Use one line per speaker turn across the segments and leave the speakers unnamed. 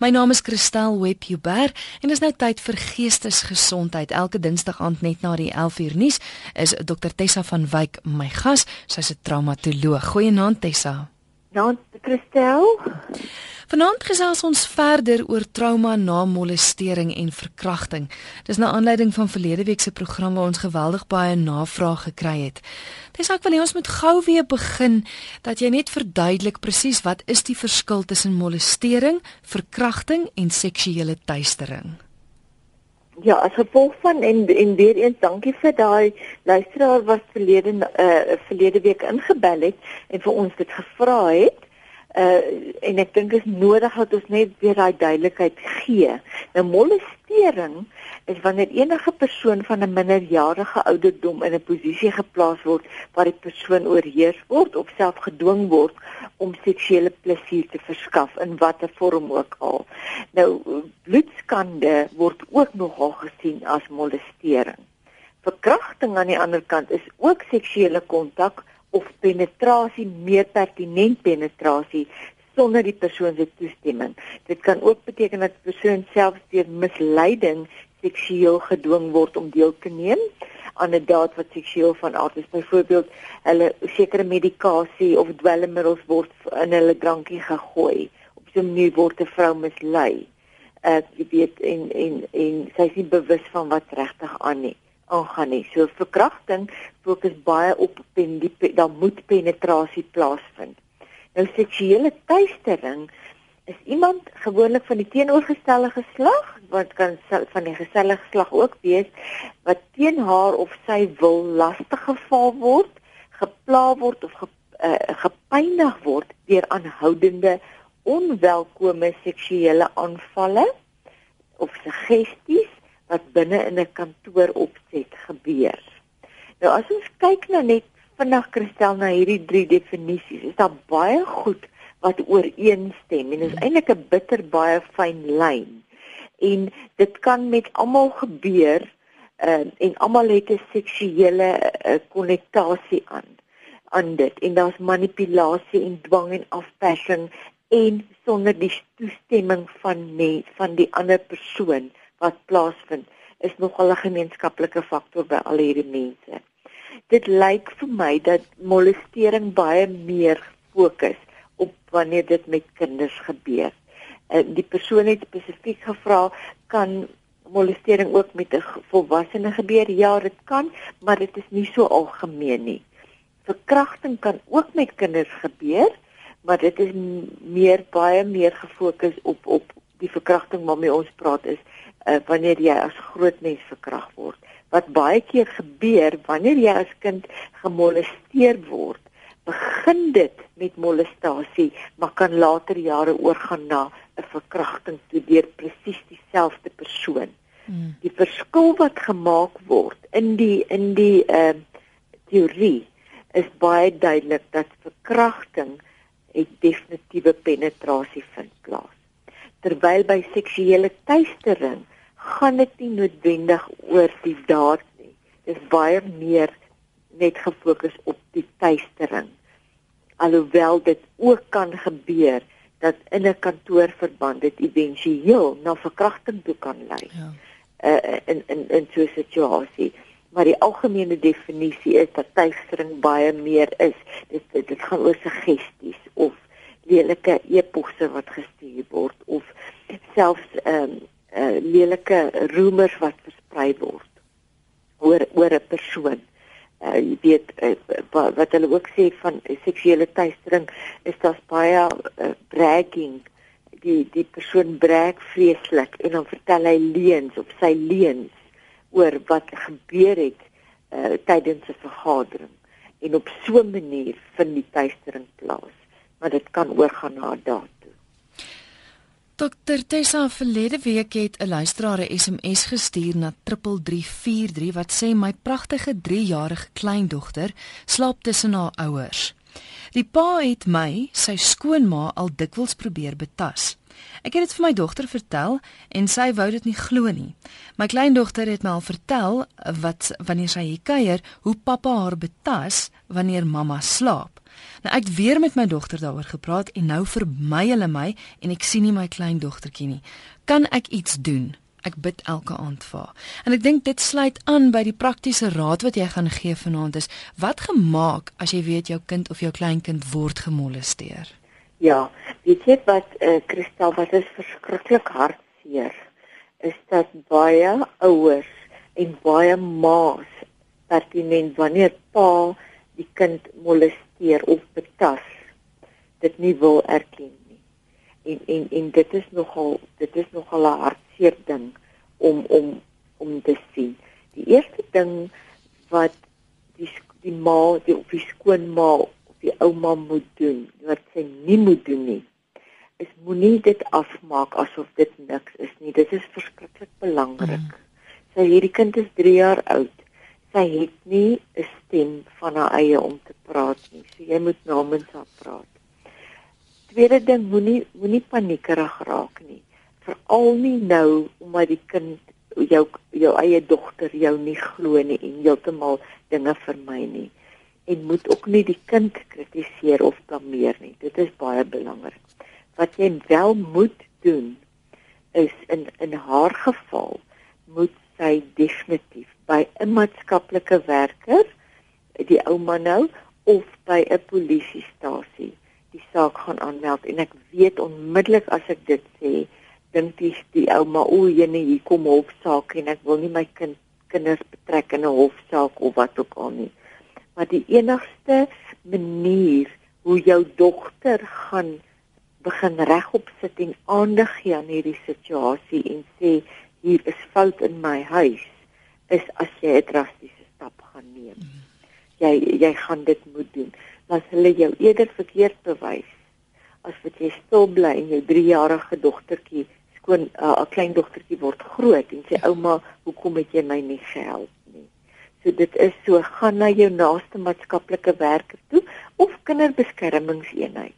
My naam is Christel Webber en dit is nou tyd vir geestesgesondheid. Elke Dinsdag aand net na die 11uur nuus is Dr Tessa van Wyk my gas. Sy's 'n traumatoloog. Goeienaand Tessa.
Nou, Christel.
Vanaand gesels ons verder oor trauma na molestering en verkrachting. Dis na aanleiding van verlede week se program waar ons geweldig baie navraag gekry het. Dis ek wil hê ons moet gou weer begin dat jy net verduidelik presies wat is die verskil tussen molestering, verkrachting en seksuele teistering.
Ja, as gevolg van en en weer eens dankie vir daai luisteraar wat verlede uh verlede week ingebel het en vir ons dit gevra het uh en ek dink dit is nodig dat ons net weer daai duidelikheid gee. Nou molestering is wanneer enige persoon van 'n minderjarige ouderdom in 'n posisie geplaas word waar die persoon oorheers word of self gedwing word om seksuele plesier te verskaf in watter vorm ook al. Nou bloedskande word ook nogal gesien as molestering. Verkrachting aan die ander kant is ook seksuele kontak of penetrasie meer pertinent penetrasie sonder die persoon se toestemming. Dit kan ook beteken dat die persoon self deur misleiding seksueel gedwing word om deel te neem aan 'n daad wat seksueel van aard is. Byvoorbeeld, hulle sekere medikasie of dwelmmiddels word in hulle drankie gegooi. Op so 'n manier word 'n vrou mislei. Uh, weet en en en sy is nie bewus van wat regtig aan nie aangaan nie. So verkrachting fokus baie op pen die dan moet penetrasie plaasvind. Nou seksuele teistering is iemand gewoonlik van die teenoorgestelde geslag wat kan van die gesellige geslag ook wees wat teen haar of sy wil lastig geval word, gepla word of ge, uh, gepynig word deur aanhoudende onwelkome seksuele aanvalle of suggesties wat binne in 'n kantoor opset gebeur. Nou as ons kyk na net vinnig kristel na hierdie drie definisies, is daar baie goed wat ooreenstem en is eintlik 'n bitter baie fyn lyn. En dit kan met almal gebeur uh, en almal het 'n seksuele konnektasie uh, aan aan dit en daar's manipulasie en dwang en afpersing en sonder die toestemming van mens van die ander persoon wat plaasvind is nogal 'n gemeenskaplike faktor by al hierdie mense. Dit lyk vir my dat molestering baie meer fokus op wanneer dit met kinders gebeur. En die persoon het spesifiek gevra kan molestering ook met 'n volwassene gebeur? Ja, dit kan, maar dit is nie so algemeen nie. Verkrachting kan ook met kinders gebeur, maar dit is meer baie meer gefokus op op die verkrachting waarmee ons praat is uh, wanneer jy as groot mens verkrag word. Wat baie keer gebeur wanneer jy as kind gemolesteer word, begin dit met molestasie, maar kan later jare oorgaan na 'n verkrachting toe deur presies dieselfde persoon. Hmm. Die verskil wat gemaak word in die in die ehm uh, teorie is baie duidelik dat verkrachting 'n definitiewe penetrasie vind plaas terwyl by seksuele teistering gaan dit nie noodwendig oor die daad nie. Dit is baie meer net gefokus op die teistering. Alhoewel dit ook kan gebeur dat in 'n kantoorverband dit éventueel na verkrachting toe kan lei. Ja. Uh, in in in so 'n situasie. Maar die algemene definisie is dat teistering baie meer is. Dit dit gaan oor suggesties of lelike eposse wat gestuur word of selfs ehm um, uh, lelike roemers wat versprei word oor oor 'n persoon. Uh, jy weet uh, wat hulle ook sê van seksuele teistering is daar baie uh, bragging die die persoon brag vreeslik en dan vertel hy leuns of sy leuns oor wat gebeur het uh, tydens 'n vergadering en op so 'n manier vind die teistering plaas maar dit kan oorgaan na daartoe.
Dokter Tessa verlede week het 'n luisteraar 'n SMS gestuur na 3343 wat sê my pragtige 3-jarige kleindogter slaap tussen haar ouers. Die pa het my, sy skoonma, al dikwels probeer betas. Ek het dit vir my dogter vertel en sy wou dit nie glo nie. My kleindogter het my al vertel wat wanneer sy hier kuier, hoe pappa haar betas wanneer mamma slaap. Nou ek het weer met my dogter daaroor gepraat en nou vermy hulle my en ek sien nie my kleindogtertjie nie. Kan ek iets doen? Ek bid elke aand vir haar. En ek dink dit sluit aan by die praktiese raad wat jy gaan gee vanaand is: wat gemaak as jy weet jou kind of jou kleinkind word gemolesteer?
Ja, weet jy wat eh uh, Kristal wat is verskriklik hartseer is dat baie ouers en baie ma's pertinent wanneer pa die kind molesteer of betas dit nie wil erken nie. En en en dit is nogal dit is nogal 'n hartseer ding om om om te sien. Die eerste ding wat die die ma, die of die skoonma die ouma moet doen wat sy nie moet doen nie is moenie dit afmaak asof dit niks is nie dit is verskriklik belangrik mm. sy hierdie kind is 3 jaar oud sy het nie 'n stem van haar eie om te praat nie so jy moet namens haar praat tweede ding moenie moenie paniekerig raak nie veral nie nou omdat die kind jou jou eie dogter jou nie glo nie en heeltemal dinge vermy nie en moet ook nie die kind kritiseer of blameer nie. Dit is baie belangrik. Wat jy wel moet doen is in in haar geval moet sy definitief by 'n maatskaplike werker, die ouma nou of by 'n polisiestasie die saak gaan aanmeld en ek weet onmiddellik as ek dit sê dink die die ouma o, jene hier kom hofsaak en ek wil nie my kind kinders betrek in 'n hofsaak of wat ook al nie. Maar die enigste manier hoe jou dogter gaan begin regop sit en aandag gee aan hierdie situasie en sê hier is fout in my huis is as jy 'n drastiese stap gaan neem. Jy jy gaan dit moet doen. Maar hulle jou eerder verkeerd bewys as wat jy stil bly en jou 3-jarige dogtertjie skoon uh, 'n uh, klein dogtertjie word groot en sê ouma, hoekom het jy my nie gehelp? So dit is so gaan na jou naaste maatskaplike werker toe of kinderbeskermingseenheid.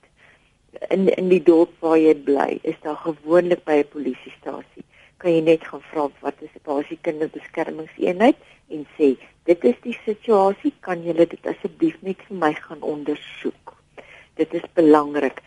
In in die dorp waar jy bly, is daar gewoonlik by 'n polisiestasie. Kan jy net gaan vra wat is 'n basie kinderbeskermingseenheid en sê dit is die situasie, kan julle dit asseblief net vir my gaan ondersoek. Dit is belangrik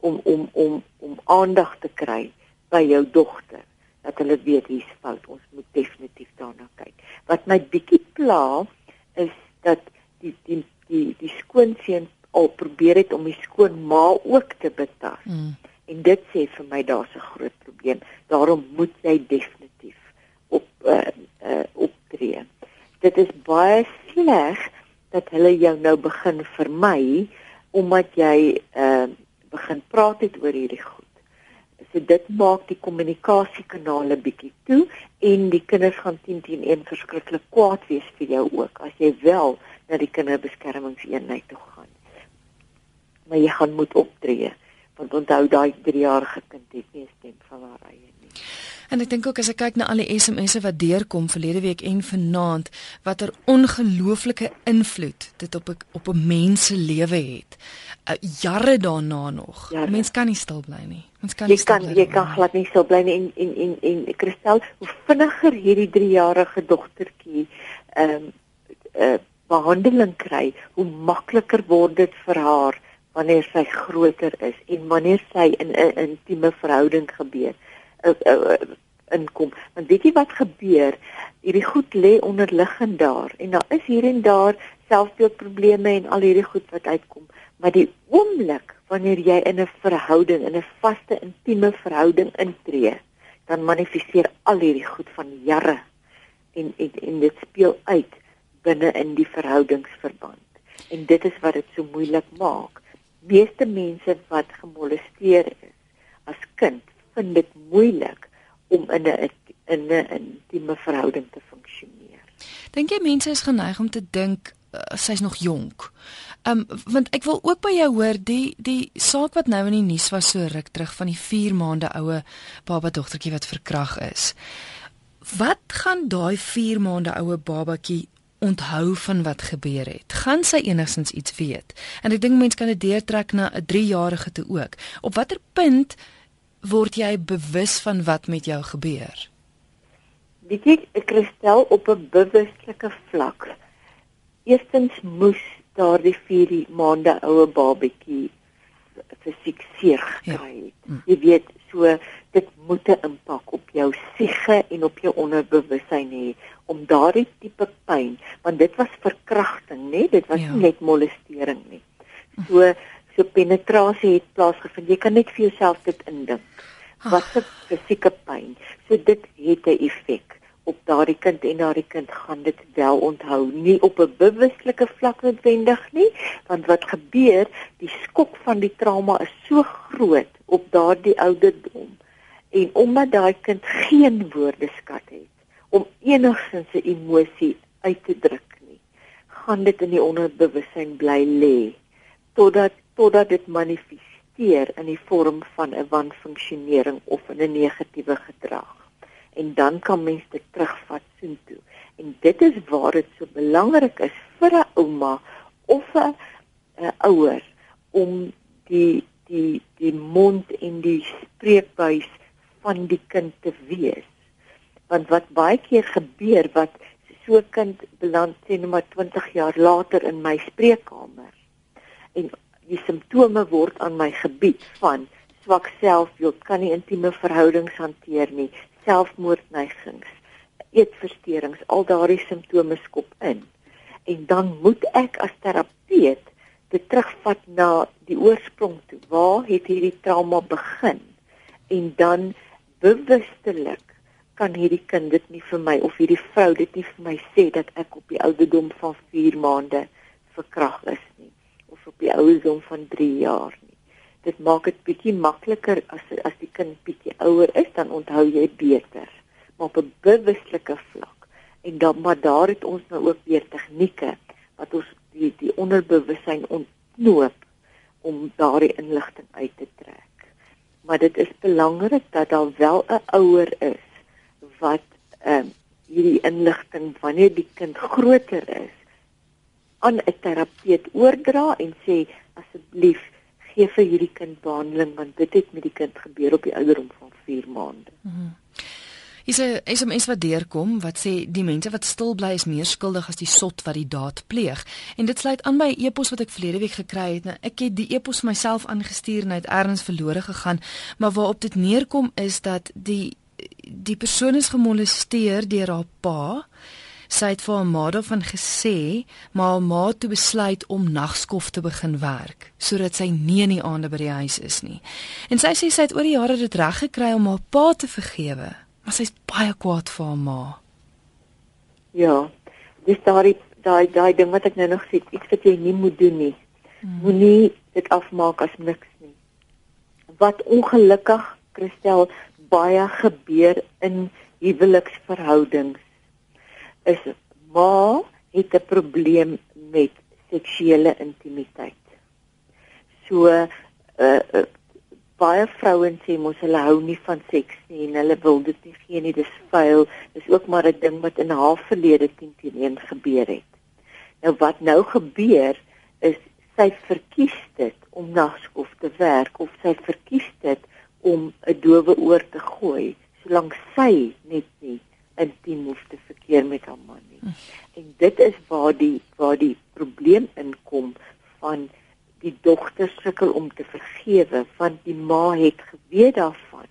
om om om om aandag te kry by jou dogter dat hulle weet hier's fout. Ons moet definitief daarna kyk. Wat my bietjie pla is dat die die die die skoonseun al probeer het om die skoonma ook te betas. Mm. En dit sê vir my daar's 'n groot probleem. Daarom moet jy definitief op uh, uh optree. Dit is baie sleg dat hulle jou nou begin vermy omdat jy uh begin praat het oor hierdie goed. So dit maak die kommunikasiekanale bietjie toe en die kinders gaan 10 teen 1 verskriklik kwaad wees vir jou ook as jy wel na die kinderbeskermingseenheid toe gaan. Maar jy gaan moet optree want onthou daai 3-jarige kind het nie 'n stem van haar eie nie.
En ek dink ook as ek kyk na al die SMS'e wat deurkom verlede week en vanaand watter ongelooflike invloed dit op 'n op 'n mens se lewe het. Uh, jare daarna nog. Jare. Mens kan nie stil bly nie. Mens kan
nie. Jy kan jy kan glad nie stil bly nie en en en en Christel, hoe vinniger hierdie 3-jarige dogtertjie ehm um, uh, behandeling kry, hoe makliker word dit vir haar wanneer sy groter is en wanneer sy in 'n intieme verhouding gebeur uh, uh, inkom. Want weet jy wat gebeur? Hierdie goed lê onderliggend daar en daar is hier en daar selfbeeldprobleme en al hierdie goed wat uitkom. Maar die oomblik wanneer jy in 'n verhouding, in 'n vaste intieme verhouding intree, dan manifesteer al hierdie goed van jare en en en dit speel uit binne in die verhoudingsverband. En dit is wat dit so moeilik maak. Meeste mense wat gemolesteer is as kind vind dit moeilik om in 'n in 'n intieme verhouding te funksioneer.
Dink jy mense is geneig om te dink uh, sy's nog jonk? Ehm um, want ek wil ook by jou hoor die die saak wat nou in die nuus was so ruk terug van die 4 maande oue baba dogtertjie wat verkrag is. Wat gaan daai 4 maande oue babatjie onthou van wat gebeur het? Gaan sy enigstens iets weet? En ek dink mense kan dit deurtrek na 'n 3-jarige toe ook. Op watter punt word jy bewus van wat met jou gebeur?
Weet jy, ek kristel op 'n bewuslike vlak. Eerstens moes daardie 4 maande oue babatjie fisiek seer gekry ja. het. Ja. Jy weet, so dit moet 'n impak op jou siege en op jou onderbewussyn hê om daardie tipe pyn, want dit was verkrachting, né? Dit was ja. nie net molestering nie. So so penetrasie het plaasgevind. Jy kan net vir jouself dit indink. Wat 'n fisieke pyn. So dit het 'n effek op daardie kind en daardie kind gaan dit wel onthou nie op 'n bewuslike vlak noodwendig nie want wat gebeur die skok van die trauma is so groot op daardie ouderdom en omdat daai kind geen woordeskat het om enigsins 'n emosie uit te druk nie gaan dit in die onderbewussyn bly lê totdat totdat dit manifesteer in die vorm van 'n wanfunksionering of 'n negatiewe gedrag en dan kan mens dit terugvat soontoe. En dit is waar dit so belangrik is vir 'n ouma of 'n ouer om die die die mond en die spreekbuis van die kind te wees. Want wat baie keer gebeur wat so 'n kind beland sê net maar 20 jaar later in my spreekkamer en die simptome word aan my gebied van swak selfbeeld, kan nie intieme verhoudings hanteer nie, selfmoordneigings, eetversteurings, al daardie simptome skop in. En dan moet ek as terapeut dit terugvat na die oorsprong toe. Waar het hierdie trauma begin? En dan bewustelik kan hierdie kind dit nie vir my of hierdie vrou dit nie vir my sê dat ek op die ouderdom van 4 maande verkrag is nie op die ouderdom van 3 jaar nie. Dit maak dit bietjie makliker as as die kind bietjie ouer is dan onthou jy beter. Maar op 'n bewuslike vlak. En dan maar daar het ons nou ook weer tegnieke wat ons die die onderbewussyn ontknoop om daardie inligting uit te trek. Maar dit is belangrik dat daar wel 'n ouer is wat ehm um, hierdie inligting wanneer die kind groter is aan 'n terapeut oordra en sê asseblief gee vir hierdie kind behandeling want dit het met die kind gebeur op die ouderdom van 4 maande.
Mhm. Is 'n SMS wat deurkom wat sê die mense wat stil bly is meer skuldig as die sot wat die daad pleeg. En dit sluit aan by 'n e-pos wat ek verlede week gekry het. Nou, ek het die e-pos myself aangestuur en uit erns verlore gegaan, maar waarop dit neerkom is dat die die persoon is gemolesteer deur haar pa Sy het vir haar ma daarvan gesê, maar haar ma het besluit om nagskof te begin werk sodat sy nie in die aande by die huis is nie. En sy sê sy het oor die jare dit reg gekry om haar pa te vergewe, maar sy's baie kwaad vir haar ma.
Ja. Dis daai daai daai ding wat ek nou nog sê, iets wat jy nie moet doen nie. Hmm. Moenie dit afmaak as niks nie. Wat ongelukkig Christel baie gebeur in huweliksverhoudings is ma het 'n probleem met seksuele intimiteit. So uh, uh baie vrouens sê mos hulle hou nie van seks nie en hulle wil dit nie gee nie, dis vuil. Dis ook maar 'n ding wat in haar verlede teen teen gebeur het. Nou wat nou gebeur is sy verkies dit om nagskof te werk of sy verkies dit om 'n dowe oor te gooi solank sy net nie intiem hoef te verkeer met haar man nie. En dit is waar die waar die probleem inkom van die dogter sukkel om te vergewe want die ma het geweet daarvan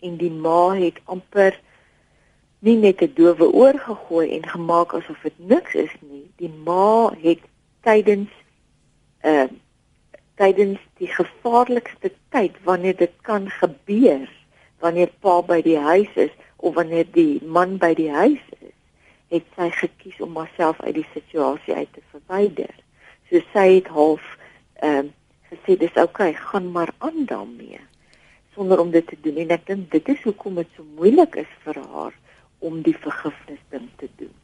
en die ma het amper nie net 'n dowe oor gegooi en gemaak asof dit niks is nie. Die ma het tydens uh tydens die gevaarlikste tyd wanneer dit kan gebeur wanneer pa by die huis is of wanneer die man by die huis is, het sy gekies om haarself uit die situasie uit te verwyder. So sy het half ehm um, gesê dis oukei, okay, gaan maar aan daarmee sonder om dit te doen. En ek dink dit is hoekom dit so moeilik is vir haar om die vergifnis ding te doen.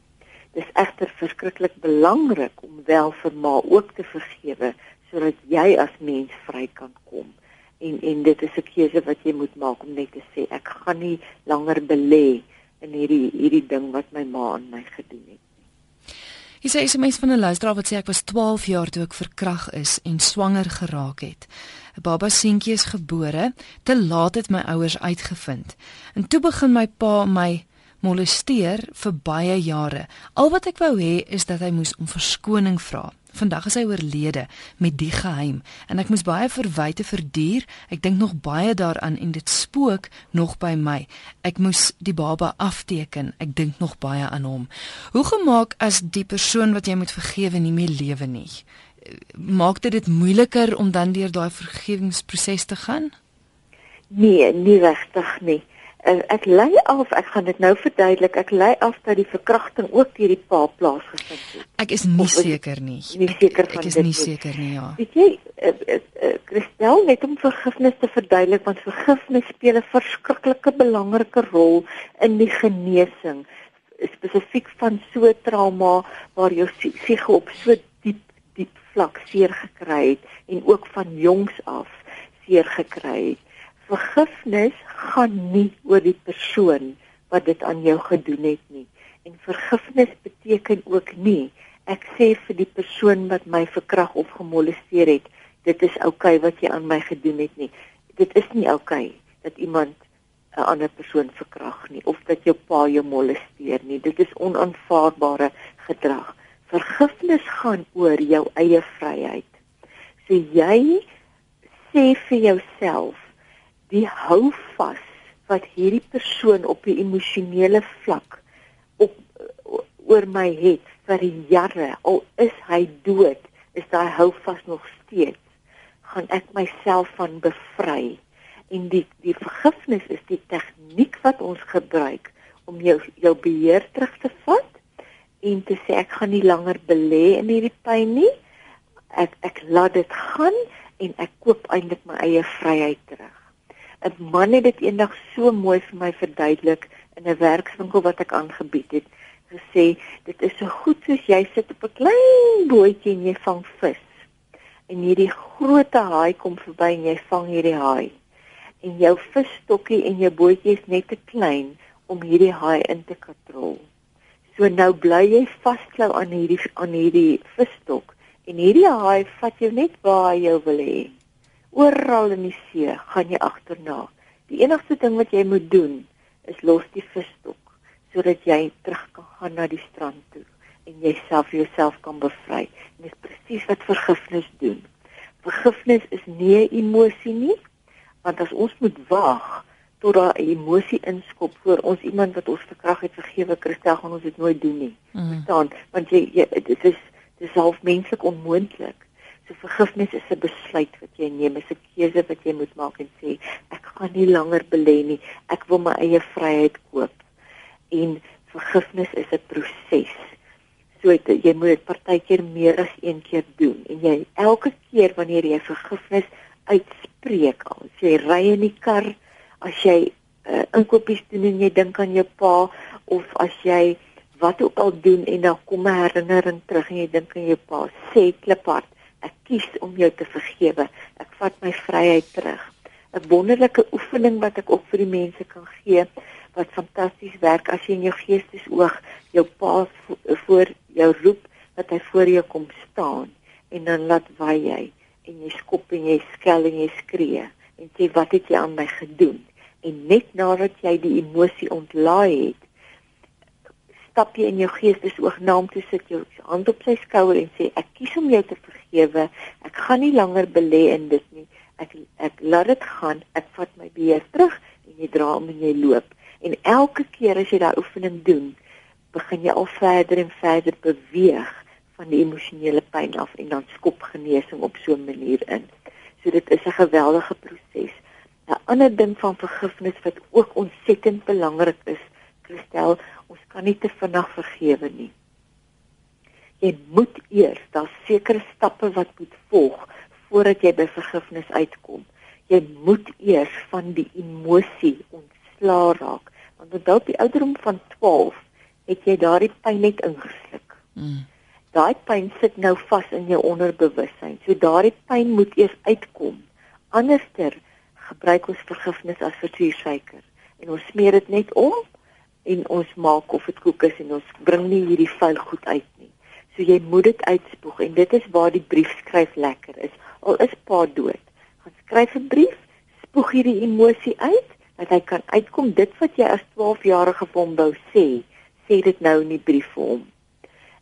Dis egter verskriklik belangrik om wel vir ma ook te vergewe sodat jy as mens vry kan kom en en dit is 'n keuse wat jy moet maak om net te sê ek gaan nie langer belê in hierdie hierdie ding wat my ma aan my gedoen het.
Jy sê is 'n mens van 'n luisteraar wat sê ek was 12 jaar toe ek verkrag is en swanger geraak het. 'n Baba seentjie is gebore, te laat het my ouers uitgevind. En toe begin my pa my molesteer vir baie jare. Al wat ek wou hê is dat hy moes om verskoning vra. Vandag is hy oorlede met die geheim en ek moes baie verwyte verduur. Ek dink nog baie daaraan en dit spook nog by my. Ek moes die baba afteken. Ek dink nog baie aan hom. Hoe gemaak as die persoon wat jy moet vergewe nie meer lewe nie? Maak dit dit moeiliker om dan deur daai vergewingsproses te gaan?
Nee, nie regtig nie ek lei af, ek gaan dit nou verduidelik, ek lei af dat die verkrachting ook deur die pa plaasgevind het.
Ek is nie seker nie.
Nie seker van
dit. Ek is nie seker nie, ja.
Weet jy, uh, uh, uh, Christel, net om vergifnis te verduidelik, want vergifnis speel 'n verskriklike belangrike rol in die genesing spesifiek van so trauma waar jou siege op so diep diep vlak seer gekry het en ook van jongs af seer gekry het vergifnis gaan nie oor die persoon wat dit aan jou gedoen het nie. En vergifnis beteken ook nie ek sê vir die persoon wat my verkrag of gemolesteer het, dit is oukei okay wat jy aan my gedoen het nie. Dit is nie oukei okay dat iemand 'n ander persoon verkrag nie of dat jou pa jou molesteer nie. Dit is onaanvaarbare gedrag. Vergifnis gaan oor jou eie vryheid. So jy sê vir jouself die hou vas wat hierdie persoon op 'n emosionele vlak op oor my het vir jare al is hy dood is daai hou vas nog steeds gaan ek myself van bevry. En die die vergifnis is die tegniek wat ons gebruik om jou jou beheer terug te vat en te sê ek gaan nie langer belê in hierdie pyn nie. Ek ek laat dit gaan en ek koop eintlik my eie vryheid terug 'n man het dit eendag so mooi vir my verduidelik in 'n werkswinkel wat ek aangebied het. Gesê, dit is so goed soos jy sit op 'n klein bootjie en jy vang vis. En hierdie groot haai kom verby en jy vang hierdie haai. En jou visstokkie en jou bootjie is net te klein om hierdie haai in te katrol. So nou bly jy vasklou aan hierdie aan hierdie visstok en hierdie haai vat jou net waar hy jou wil hê oral in die see gaan jy agterna. Die enigste ding wat jy moet doen is los die visstok sodat jy terug kan gaan na die strand toe en jouself jouself kan bevry. En dis presies wat vergifnis doen. Vergifnis is nie 'n emosie nie, want as ons moet wag tot daar 'n emosie inskop voor ons iemand wat ons verkrag het vergewe, Christel gaan ons dit nooit doen nie. Mm. Verstaan? Want jy, jy dit is dis half menslik onmoontlik. So vergifnis is 'n besluit wat jy neem, is 'n keuse wat jy moet maak en sê ek gaan nie langer belê nie. Ek wil my eie vryheid koop. En vergifnis is 'n proses. So het, jy moet dit partykeer meer as een keer doen en jy elke keer wanneer jy vergifnis uitspreek, as jy ry in die kar, as jy uh, inkopies doen en jy dink aan jou pa of as jy wat ook al doen en dan kom 'n herinnering terug en jy dink aan jou pa, sê kliphard Ek kies om jou te vergewe. Ek vat my vryheid terug. 'n Wonderlike oefening wat ek ook vir die mense kan gee wat fantasties werk as jy in jou geestesoog jou pa voor jou roep dat hy voor jou kom staan en dan laat waai jy en jy skop en jy skel en jy skree en sê wat het jy aan my gedoen en net nadat jy die emosie ontlaai het stap jy in jou geestesoog na hom toe sit jou hand op sy skouer en sê ek kies om jou te vergewe. Ek gaan nie langer belê in dit nie. Ek ek laat dit gaan. Ek vat my beheer terug en jy dra om en jy loop. En elke keer as jy daai oefening doen, begin jy al verder en verder beweeg van die emosionele pyn af en dan skop genesing op so 'n manier in. So dit is 'n geweldige proses. 'n Ander ding van vergifnis wat ook ontsettend belangrik is, Christel, ons kan nie te vinnig vergewe nie. Jy moet eers daar sekere stappe wat moet volg voordat jy by vergifnis uitkom. Jy moet eers van die emosie ontslaa raak, want onthou die ouderdom van 12 het jy daardie pyn net ingesluk. Mm. Daai pyn sit nou vas in jou onderbewussyn. So daardie pyn moet eers uitkom. Anderster gebruik ons vergifnis as versuursuiker en ons smeer dit net om en ons maak of dit koek is en ons bring nie hierdie vuil goed uit nie. So jy moet dit uitspoeg en dit is waar die brief skryf lekker is. Al is pa dood, gaan skryf 'n brief, spoeg hierdie emosie uit dat hy kan uitkom dit wat jy as 12-jarige vir hom wou sê, sê dit nou in die brief vir hom.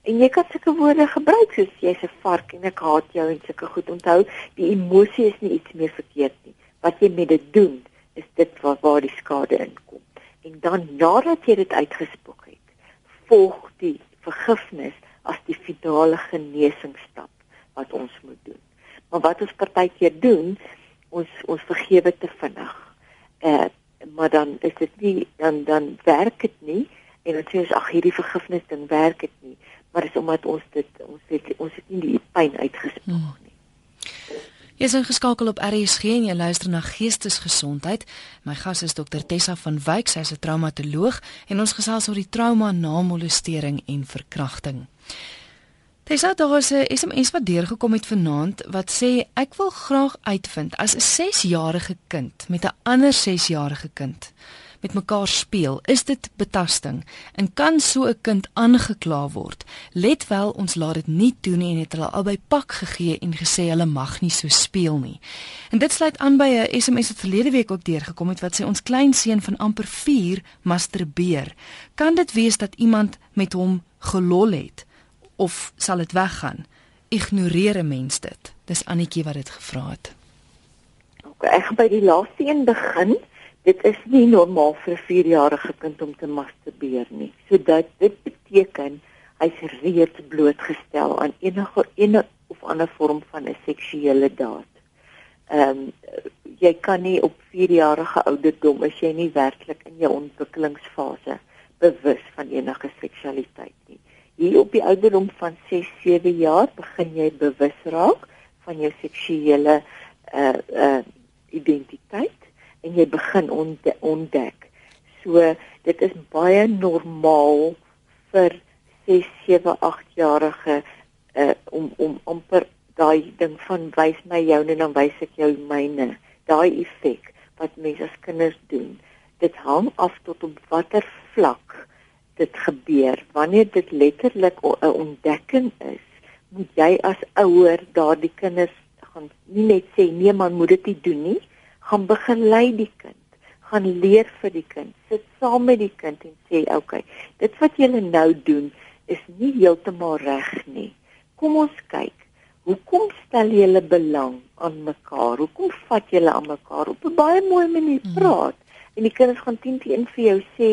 En jy kan sulke woorde gebruik soos jy's 'n vark en ek haat jou en sulke goed onthou, die emosie is nie iets meer verkeerd nie. Wat jy met dit doen, is dit waar waar die skade inkom. En dan nadat jy dit uitgespoeg het, volg die vergifnis as die finale genesingsstap wat ons moet doen. Maar wat ons partykeer doen, ons ons vergewe te vinnig. Eh maar dan is dit nie dan dan werk dit nie en dan sê ons ag hierdie vergifnis ding werk dit nie, maar dis omdat ons dit ons het ons het nie die pyn uitgespoeg hmm.
Jy is ingeskakel op RSG en jy luister na Geestesgesondheid. My gas is Dr Tessa van Wyk, sy is 'n traumatoloog en ons gesels oor die trauma na molestering en verkrachting. Tessa, daar is 'n SMS wat deurgekom het vanaand wat sê ek wil graag uitvind as 'n 6-jarige kind met 'n ander 6-jarige kind met mekaar speel, is dit betasting en kan so 'n kind aangekla word. Let wel, ons laat dit nie toe nie en het hulle albei pak gegee en gesê hulle mag nie so speel nie. En dit sluit aan by 'n SMS wat verlede week ook deurgekom het wat sê ons kleinseun van amper 4 masturbeer. Kan dit wees dat iemand met hom gelol het? of sal dit weggaan? Ignoreer 'n mens dit? Dis Annetjie wat dit gevra het.
Okay, ek gaan by die laaste een begin. Dit is nie normaal vir 'n 4-jarige kind om te masturbeer nie. So dit dit beteken hy's reeds blootgestel aan enige enige of ander vorm van 'n seksuele daad. Ehm um, jy kan nie op 4-jarige ouderdom as jy nie werklik in jou ontwikkelingsfase bewus van enige seksualiteit nie hier op die ouderdom van 6, 7 jaar begin jy bewus raak van jou seksuele uh uh identiteit en jy begin ontdek. So dit is baie normaal vir 6, 7, 8 jarige uh om om amper daai ding van wys my jou en dan wys ek jou myne. Daai effek wat mense as kinders doen. Dit hang af tot op watter vlak dit gebeur wanneer dit letterlik 'n ontdekking is moet jy as ouer daardie kinders gaan nie net sê nee man moet dit nie doen nie gaan begelei die kind gaan leer vir die kind sit saam met die kind en sê okay dit wat julle nou doen is nie heeltemal reg nie. Kom ons kyk hoekom stel julle belang aan mekaar? Hoekom vat julle aan mekaar op? 'n baie mooi manier mhm. praat. En die kinders gaan teen teen vir jou sê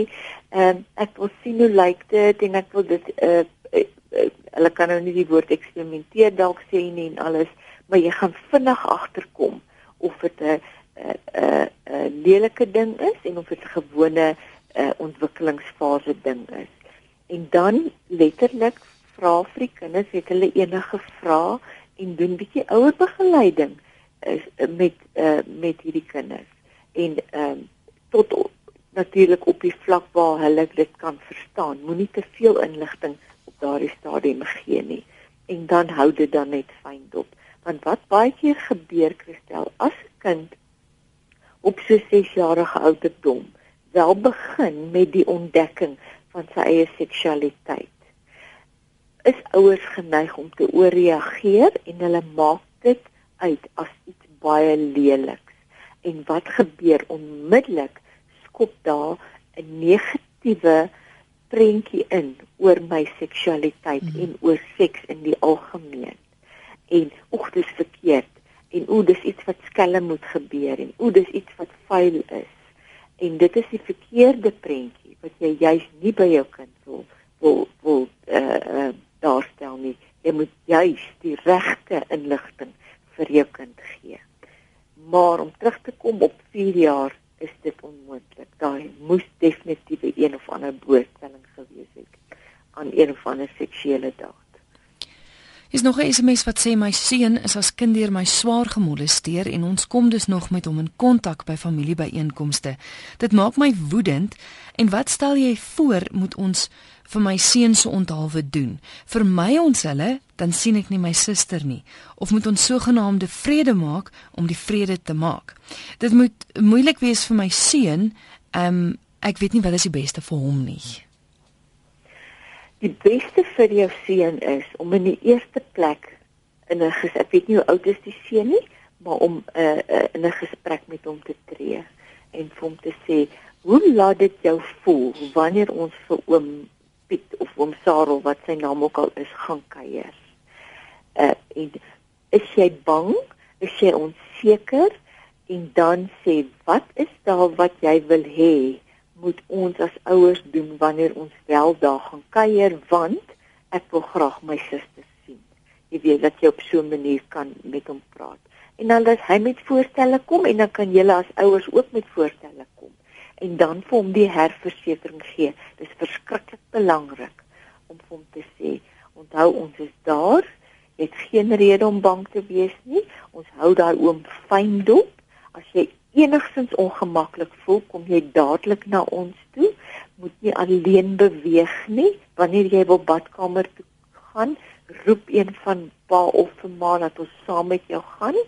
ehm um, ek wil sien hoe lyk dit en ek wil dit uh, uh, uh, hulle kan nou nie die woord eksperimenteer dalk sê nie en alles maar jy gaan vinnig agterkom of dit 'n 'n 'n lelike ding is en of dit 'n gewone uh, ontwikkelingsfase ding is en dan letterlik vra vir die kinders het hulle enige vrae en doen bietjie ouer begeleiding is met uh, met hierdie kinders en ehm um, tot natuurlik op die vlak waar hulle dit kan verstaan. Moenie te veel inligting op daardie stadium gee nie en dan hou dit dan net fyn dop. Want wat baie keer gebeur Christel as 'n kind op so 6 jarige ouderdom wel begin met die ontdekking van sy eie seksualiteit. Is ouers geneig om te ooreageer en hulle maak dit uit as iets baie leliks en wat gebeur onmiddellik skop daar 'n negatiewe prentjie in oor my seksualiteit mm. en oor seks in die algemeen. En oek dis verkeerd en o dis iets wat skelm moet gebeur en o dis iets wat vuil is en dit is die verkeerde prentjie wat jy juis nie by jou kind wil wil wil uh, uh, daarstel nie jy moet juis die regte inligting vir jou kind gee maar om terug te kom op 4 jaar is dit onmoontlik. Daai moes definitief 'n of ander blootstelling gewees het aan een of ander seksuele daad.
Is nog 'n SMS wat sê my seun is as kind deur my swaar gemolesteer en ons kom dus nog met hom in kontak by familiebyeenkomste. Dit maak my woedend en wat stel jy voor moet ons vir my seun se onthaalwe doen. Vir my ons hulle, dan sien ek nie my suster nie. Of moet ons sogenaamde vrede maak om die vrede te maak. Dit moet moeilik wees vir my seun. Ehm um, ek weet nie wat is die beste vir hom nie.
Die beste vir jou seun is om in die eerste plek in 'n ek weet nie hoe oud is die seun nie, maar om 'n uh, uh, in 'n gesprek met hom te tree en vir hom te sê, "Hoe laat dit jou voel wanneer ons vir oom Piet of oom Sarel wat sy naam ook al is gaan kuier?" Uh en is jy bang? Is jy onseker? En dan sê, "Wat is daar wat jy wil hê?" Moet ons as ouers doen wanneer ons wel daar gaan kuier want ek wil graag my suster sien. Jy weet dat jy op so 'n manier kan met hom praat. En dan as hy met voorstelle kom en dan kan julle as ouers ook met voorstelle kom en dan vir hom die herversekering gee. Dis verskriklik belangrik om vir hom te sê, onthou ons is daar. Jy het geen rede om bang te wees nie. Ons hou daai oom fyn dop. As jy enigstens ongemaklik voel, kom jy dadelik na ons toe. Moet nie alleen beweeg nie. Wanneer jy wil badkamer toe gaan, roep een van pa of vir ma dat ons saam met jou gaan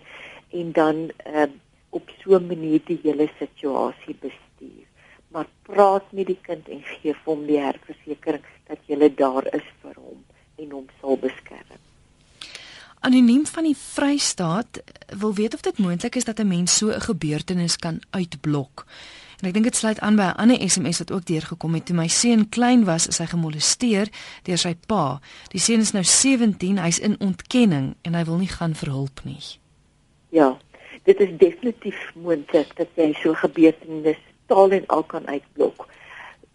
en dan uh, op so 'n manier die hele situasie bestuur. Maar praat met die kind en gee hom die herversekering dat jy daar is vir hom en hom sal beskerm.
Anoniem van die Vrystaat wil weet of dit moontlik is dat 'n mens so 'n gebeurtenis kan uitblok. En ek dink dit sluit aan by 'n ander SMS wat ook deurgekom het toe my seun klein was, is hy gemolesteer deur sy pa. Die seun is nou 17, hy's in ontkenning en hy wil nie gaan vir hulp nie.
Ja, dit is definitief moontlik dat jy so gebeurtenis taal en al kan uitblok.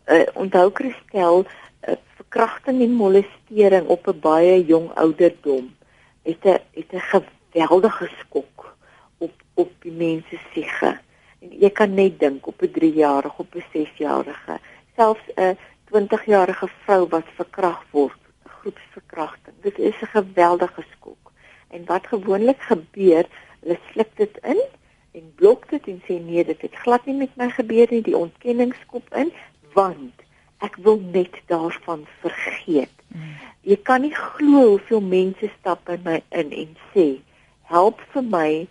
Uh, onthou Christel, uh, verkrachting en molestering op 'n baie jong ouderdom het 'n het 'n geweldige skok op op die mense siege. En jy kan net dink op 'n 3-jarige op 'n 6-jarige, selfs 'n 20-jarige vrou wat verkragt word, groepsverkrachting. Dit is 'n geweldige skok. En wat gewoonlik gebeur, hulle sluk dit in en blok dit en sê nee, dit het glad nie met my gebeur nie, die ontkenningskop in, want ek wil net daarvan vergeet. Jy kan nie glo hoeveel mense stap by my in en sê, "Help vir my."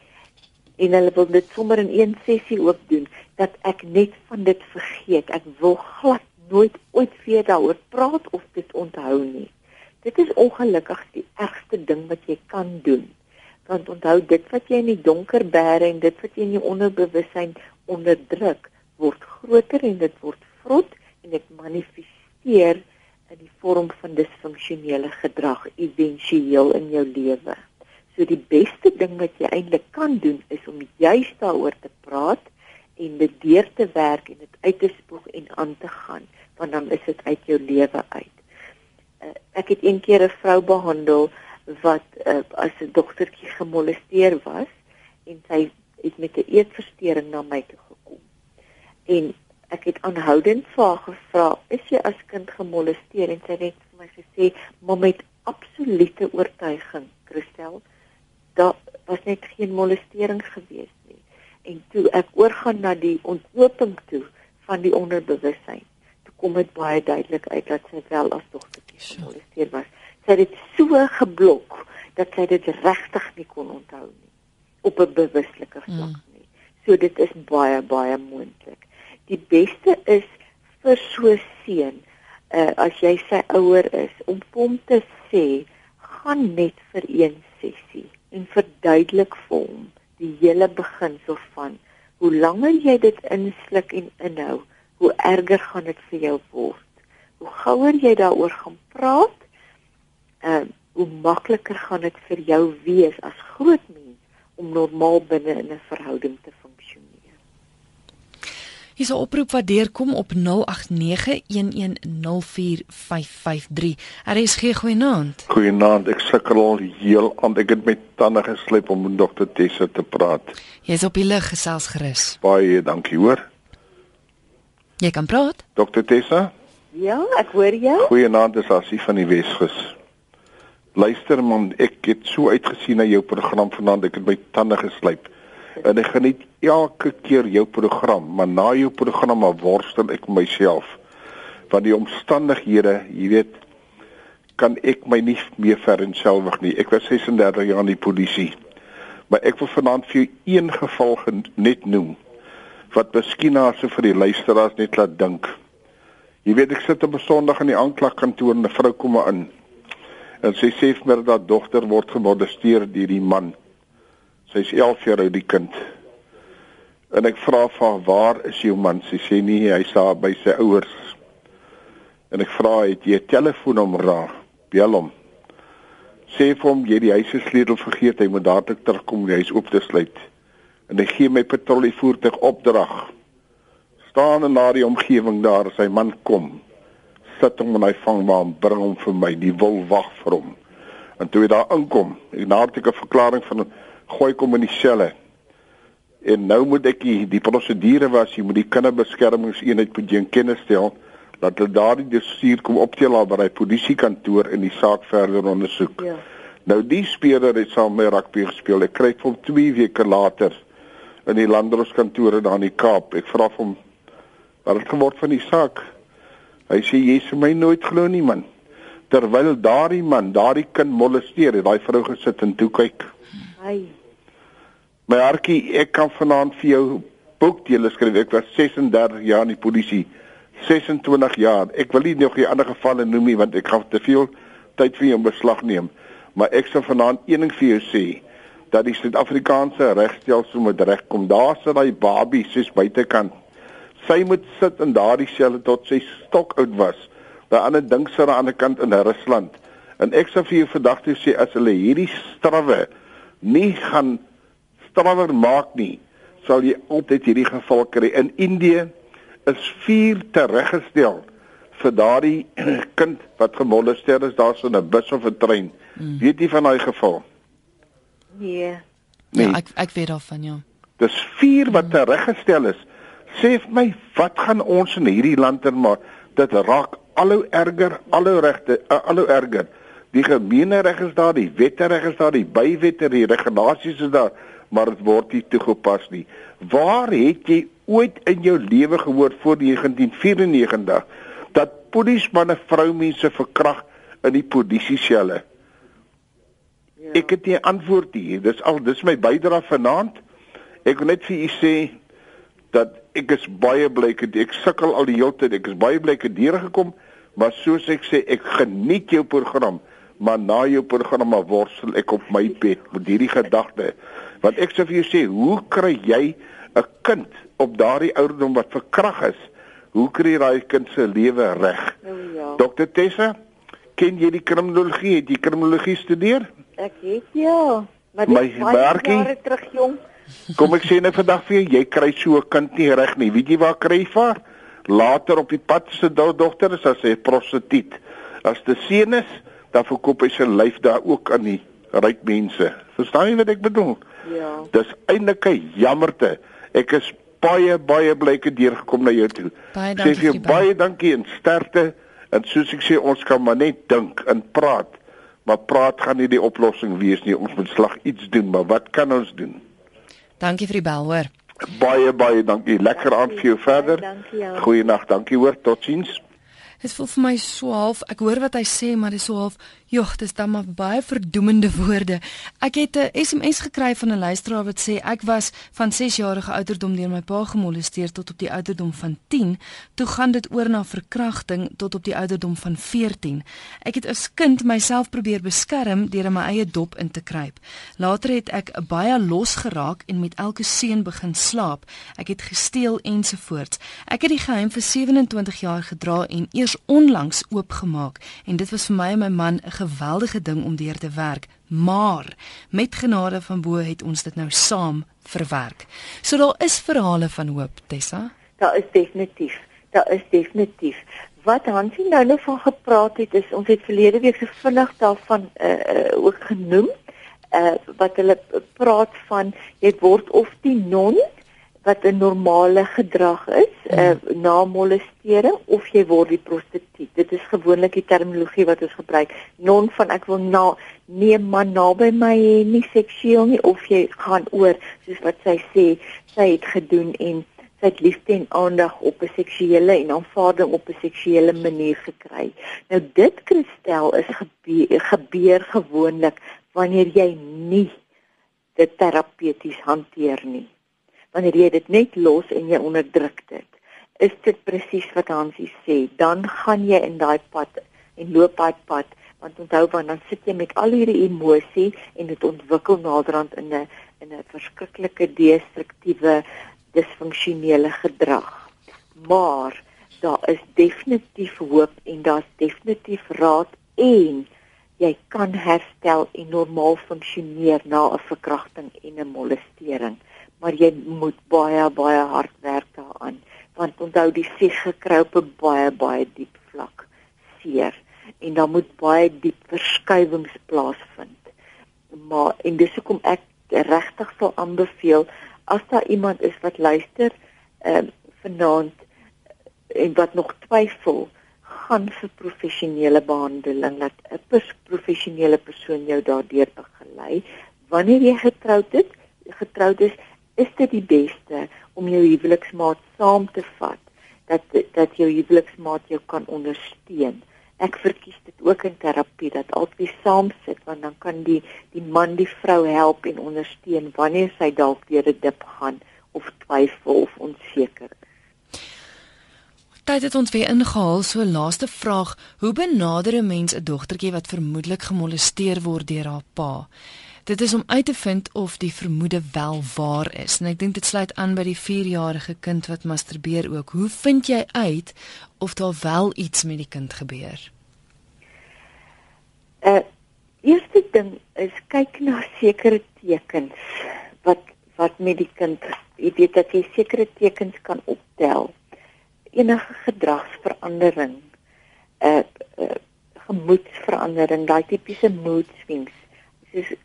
En hulle wil dit sommer in een sessie ook doen dat ek net van dit vergeet. Ek wil glad nooit ooit weer daaroor praat of dit onthou nie. Dit is ongelukkig die ergste ding wat jy kan doen. Want onthou dit wat jy in die donker bære en dit wat jy in jou onderbewussyn onderdruk, word groter en dit word vrot en dit manifesteer in die vorm van disfunksionele gedrag éventueel in jou lewe. So die beste ding wat jy eintlik kan doen is om juist daaroor te praat en dit deur te werk en dit uit te spoeg en aan te gaan, want dan is dit uit jou lewe uit. Uh, ek het een keer 'n vrou behandel wat uh, as 'n dogtertjie gemolesteer was en sy het met 'n eetversteuring na my toe gekom. En ek het aanhoudend vir haar gevra, "Is jy as kind gemolesteer?" en sy het vir my gesê, "Maar met absolute oortuiging, Christel, daar was net geen molestering gewees nie." En toe ek oorgaan na die ontknoping toe van die onderbewussyn, toe kom dit baie duidelik uit dat sy wel as dogtertjie gemolesteer was. Sy het dit so geblok dat sy dit regtig nie kon onthou nie op 'n bewuslike vlak mm. nie. So dit is baie baie moontlik die beste is vir so seun uh, as jy sy ouer is om hom te sê gaan net vir een sessie en verduidelik vir hom die hele beginsel van hoe langer jy dit insluk en inhou hoe erger gaan dit vir jou word. Hoe gouer jy daaroor gaan praat uh, hoe makliker gaan dit vir jou wees as groot mens om normaal binne in 'n verhouding te funksioneer
Hier's 'n oproep wat deurkom op 0891104553. Er is geen goeienaand.
Goeienaand. Ek sukkel al heel aan. Ek het met tande geslyp om met dokter Tessa te praat.
Jy's op die lig gesels gerus.
Baie dankie, hoor.
Jy kan praat.
Dokter Tessa?
Ja, ek hoor jou.
Goeienaand, dis Asie van die Weskus. Luister man, ek het so uitgesien na jou program vanaand. Ek het my tande geslyp en ek geniet elke keer jou program, maar na jou program worstel ek myself van die omstandighede, jy weet, kan ek my nie meer vereenselwig nie. Ek was 36 jaar in die polisie. Maar ek wil vanaand vir jou een geval net noem wat miskien na so vir die luisteraars net laat dink. Jy weet ek sit op 'n Sondag in die aanklagkantoor en 'n vrou kom in. En sy sê vir my dat dogter word gemolesteer deur die man. Sy's 11 jaar oud die kind. En ek vra vir haar, "Waar is jou man?" Sy sê nee, hy's daar by sy ouers. En ek vra, "Het jy 'n telefoonnommer daar? Bel hom." Sê vir hom jy die huis se sleutel vergeet, hy moet dadelik terugkom om die huis oop te sluit. En hy gee my patrollievoertuig opdrag staan in daardie omgewing daar sy man kom sit hom in hy vangbaam bring hom vir my die wil wag vir hom en toe hy daar inkom ek nadat ek 'n verklaring van gooi kom in die selle en nou moet ek die, die prosedure was jy moet die kinderbeskermingseenheid moet jy in kennis stel dat hulle daardie dossier kom optel by die polisiekantoor en die saak verder ondersoek ja. nou die speler het saam met rugby gespeel ek kry hom 2 weke later in die landdroskantoor daar in die Kaap ek vra hom wat het geword van die saak? Hy sê jy sê my nooit glo nie man. Terwyl daardie man daardie kind molesteer, het daai vrou gesit en toe kyk. Hy. My hartjie, ek kan vanaand vir jou boekdele skryf. Ek was 36 jaar in die polisie. 26 jaar. Ek wil nie nog die ander gevalle noem nie want ek gaan te veel tyd vir jou beslag neem. Maar ek sal vanaand een ding vir jou sê dat die Suid-Afrikaanse regstelsel moet regkom. Daar sit daai babie soos buitekant sy moet sit in daardie selle tot sy stok oud was. By ander dink sy aan die ander kant in Rusland. En ek sou vir jou vandag toe sê as hulle hierdie strawwe nie gaan strawwer maak nie, sal jy altyd hierdie geval kry. In Indië is 4 tereggestel vir daardie kind wat gemolesteer is daar so 'n bus of 'n trein. Mm. Weet jy van daai geval?
Nee.
nee. Ja, ek ek weet daarvan ja.
Dis 4 wat tereggestel is. Mm sê vir my wat gaan ons in hierdie land dan maar dit raak alhou erger alhou regte uh, alhou erger die gemeene reg is daar die wette reg is daar die bywette die regulasies is daar maar dit word nie toegepas nie. Waar het jy ooit in jou lewe gehoor voor 1994 dat polismanne vroumense verkrag in die polisieselle? Ja. ek het nie antwoord hier dis al dis my bydrae vanaand. Ek wil net vir u sê dat ek is baie bly ek ek sukkel al die hele tyd ek is baie bly ek het deur gekom maar soos ek sê ek geniet jou program maar na jou program worstel ek op my bed met hierdie gedagte want ek sê vir jou sê hoe kry jy 'n kind op daardie ouderdom wat verkrag is hoe kry jy daai kind se lewe reg oh, ja. dokter Tessa ken jy die kriminologie het jy kriminologie studeer
ek het ja maar dit
my jare
terug jong
Kom ek sê net vandag vir jou, jy kry so 'n kind nie reg nie. Weet jy waar kry jy vir? Later op die pad se dogter is as hy prostituut. As dit seun is, dan verkoop hy sy lyf daar ook aan die ryk mense. Verstaan jy wat ek bedoel?
Ja.
Dis eintlik 'n jammerte. Ek is baie baie bly ek het deurgekom na jou toe.
Baie dankie. Sê vir jou
baie dankie en sterkte. En soos ek sê, ons kan maar net dink en praat. Maar praat gaan nie die oplossing wees nie. Ons moet slag iets doen, maar wat kan ons doen?
Dankie vir die bel, hoor.
Baie baie dankie. Lekker aand vir jou verder. Goeienaand. Dankie hoor. Totsiens.
Dit voel vir my so half. Ek hoor wat hy sê, maar dit is so half Jogg, dis dan maar baie verdoemende woorde. Ek het 'n SMS gekry van 'n luisteraar wat sê ek was van 6 jarige ouderdom deur my pa gemolesteer tot op die ouderdom van 10, toe gaan dit oor na verkrachting tot op die ouderdom van 14. Ek het as kind myself probeer beskerm deur in my eie dop in te kruip. Later het ek baie los geraak en met elke seun begin slaap. Ek het gesteel ensovoorts. Ek het die geheim vir 27 jaar gedra en eers onlangs oopgemaak en dit was vir my en my man 'n geweldige ding om deur te werk, maar met genade van bo het ons dit nou saam verwerk. So daar is verhale van hoop, Tessa.
Daar is definitief. Daar is definitief. Wat Hansie nou nog van gepraat het is ons het verlede week so vinnig daarvan uh, uh ook genoem uh wat hulle praat van jy word of die non wat 'n normale gedrag is, mm. uh, na molestering of jy word die prostituut. Dit is gewoonlik die terminologie wat ons gebruik. Non van ek wil na nee man naby my nie seksueel nie of jy gaan oor soos wat sy sê, sy het gedoen en sy het liefde en aandag op 'n seksuele en aanvaarding op 'n seksuele manier gekry. Nou dit kristel is gebeur, gebeur gewoonlik wanneer jy nie dit terapeuties hanteer nie wanneer jy dit net los en jy onderdruk dit. is dit presies wat Hansie sê. Dan gaan jy in daai pad en loop daai pad want onthou want dan sit jy met al hierdie emosie en dit ontwikkel naderhand in 'n in 'n verskriklike destruktiewe disfunksionele gedrag. Maar daar is definitief hoop en daar's definitief raad en jy kan herstel en normaal funksioneer na 'n verkrachting en 'n molestering maar jy moet baie baie hard werk daaraan. Want onthou die siege kroupe baie baie diep vlak seer. En dan moet baie diep verskywings plaasvind. Maar en dis hoekom ek regtig sal aanbeveel as daar iemand is wat luister ehm uh, vanaand en wat nog twyfel gaan vir professionele behandeling dat 'n pers professionele persoon jou daardeur begelei. Wanneer jy getroud is, getroud is, is dit die beste om jou huweliksmaat saam te vat dat dat jou huweliksmaat jou kan ondersteun. Ek verkies dit ook in terapie dat albei saam sit want dan kan die die man die vrou help en ondersteun wanneer sy dalk deur 'n dip gaan of twyfel of onseker is.
Tyd het ons weer ingehaal. So laaste vraag, hoe benader 'n mens 'n dogtertjie wat vermoedelik gemolesteer word deur haar pa? Dit is om uit te vind of die vermoede wel waar is. En ek dink dit sluit aan by die 4-jarige kind wat masturbeer ook. Hoe vind jy uit of daar wel iets met die kind gebeur?
Uh eerste ding is kyk na sekere tekens wat wat met die kind, jy weet dat jy sekere tekens kan optel enige gedragsverandering, 'n uh, uh, gemoedsverandering, daai tipiese mood swings. Uh,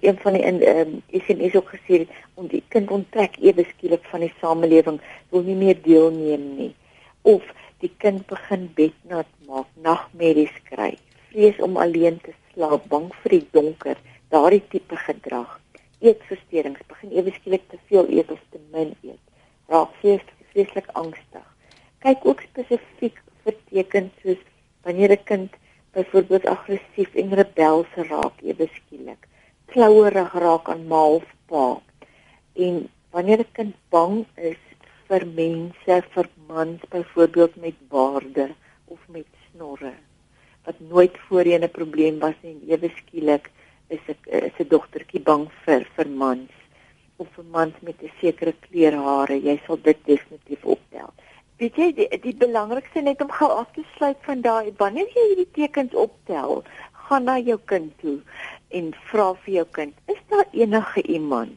een van die in ehm um, in is ook gesê om die kind onttrek ewe skielik van die samelewing, wil nie meer deelneem nie. Of die kind begin bednat maak, nagmerries kry, vrees om alleen te slaap, bang vir die donker, daardie tipe gedrag. Eetversteurings, begin ewe skielik te veel eet of te min eet. Raak vreeslik angstig kyk ook spesifiek vir tekens soos wanneer 'n kind byvoorbeeld aggressief en rebels raak ewe skielik, klouerig raak aan ma of pa. En wanneer 'n kind bang is vir mense, vir mans byvoorbeeld met baarde of met snorre wat nooit voorheen 'n probleem was nie ewe skielik is 'n is 'n dogtertjie bang vir vir mans of vir mans met 'n sekere kleur hare, jy sal dit definitief optel weet jy die, die belangrikste net om gou af te sluit van daai wanneer jy hierdie tekens optel, gaan na jou kind toe en vra vir jou kind, is daar enige iemand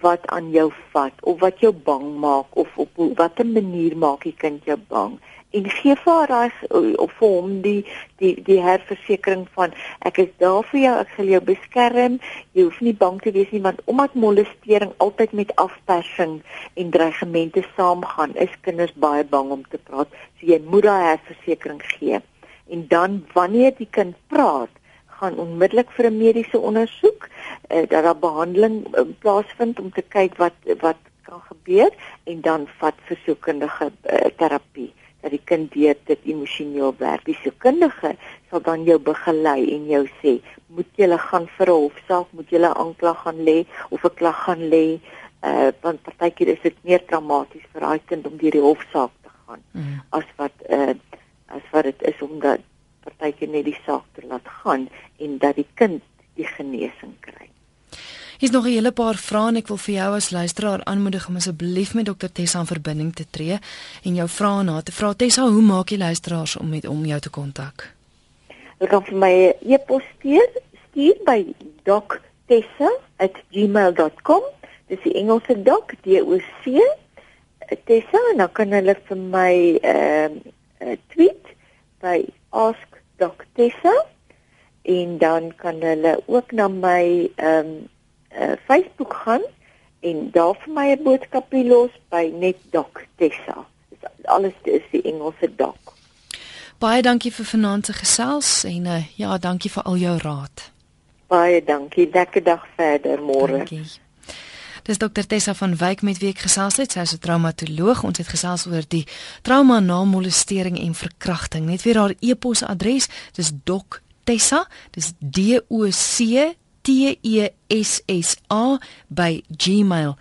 wat aan jou vat of wat jou bang maak of op watter manier maak die kind jou bang? en gee vir haar daai of vir hom die die die herversekering van ek is daar vir jou ek sal jou beskerm. Jy hoef nie bang te wees nie want omdat molestering altyd met afpersing en dreigemente saamgaan is kinders baie bang om te praat. So jy moet daai herversekering gee. En dan wanneer die kind praat gaan onmiddellik vir 'n mediese ondersoek eh, dat daar behandeling uh, plaasvind om te kyk wat wat kan gebeur en dan vat versoekendige uh, terapie dat die kind weet dit emosioneel werk. Die sielkundige sal dan jou begelei en jou sê, moet jy gaan vir 'n hofsaak, moet jy 'n aanklag gaan lê of 'n klag gaan lê, uh want partykeer is dit meer traumaties vir daai kind om deur die hofsaak te gaan mm. as wat uh as wat dit is om dat partykeer net die saak te laat gaan en dat die kind die genesing kry.
Hier's nog 'n hele paar vrae en ek wil vir jou as luisteraar aanmoedig om asseblief met Dr Tessa in verbinding te tree en jou vrae na te vra. Tessa, hoe maak jy luisteraars om met om jou te kontak?
Jy kan vir my e-pos stuur, stuur by doctessa@gmail.com. Dis die Engelse doc, D O C Tessa, en dan kan hulle vir my ehm uh, tweet by ask.doctessa en dan kan hulle ook na my ehm um, uh, Facebook gaan en daar vir my 'n boodskapie los by net Doc Tessa. Dis alles is die Engelse Doc.
Baie dankie vir vanaand se gesels en uh, ja, dankie vir al jou raad.
Baie dankie. Lekker dag verder môre. Dankie.
Dis dokter Tessa van Wyk met wie ek gesels het. Sy is 'n traumatoloog. Ons het gesels oor die trauma na molestering en verkrachting. Net weer haar e-posadres. Dis doc Tessa. Dis D O C T E S S A by gmail.com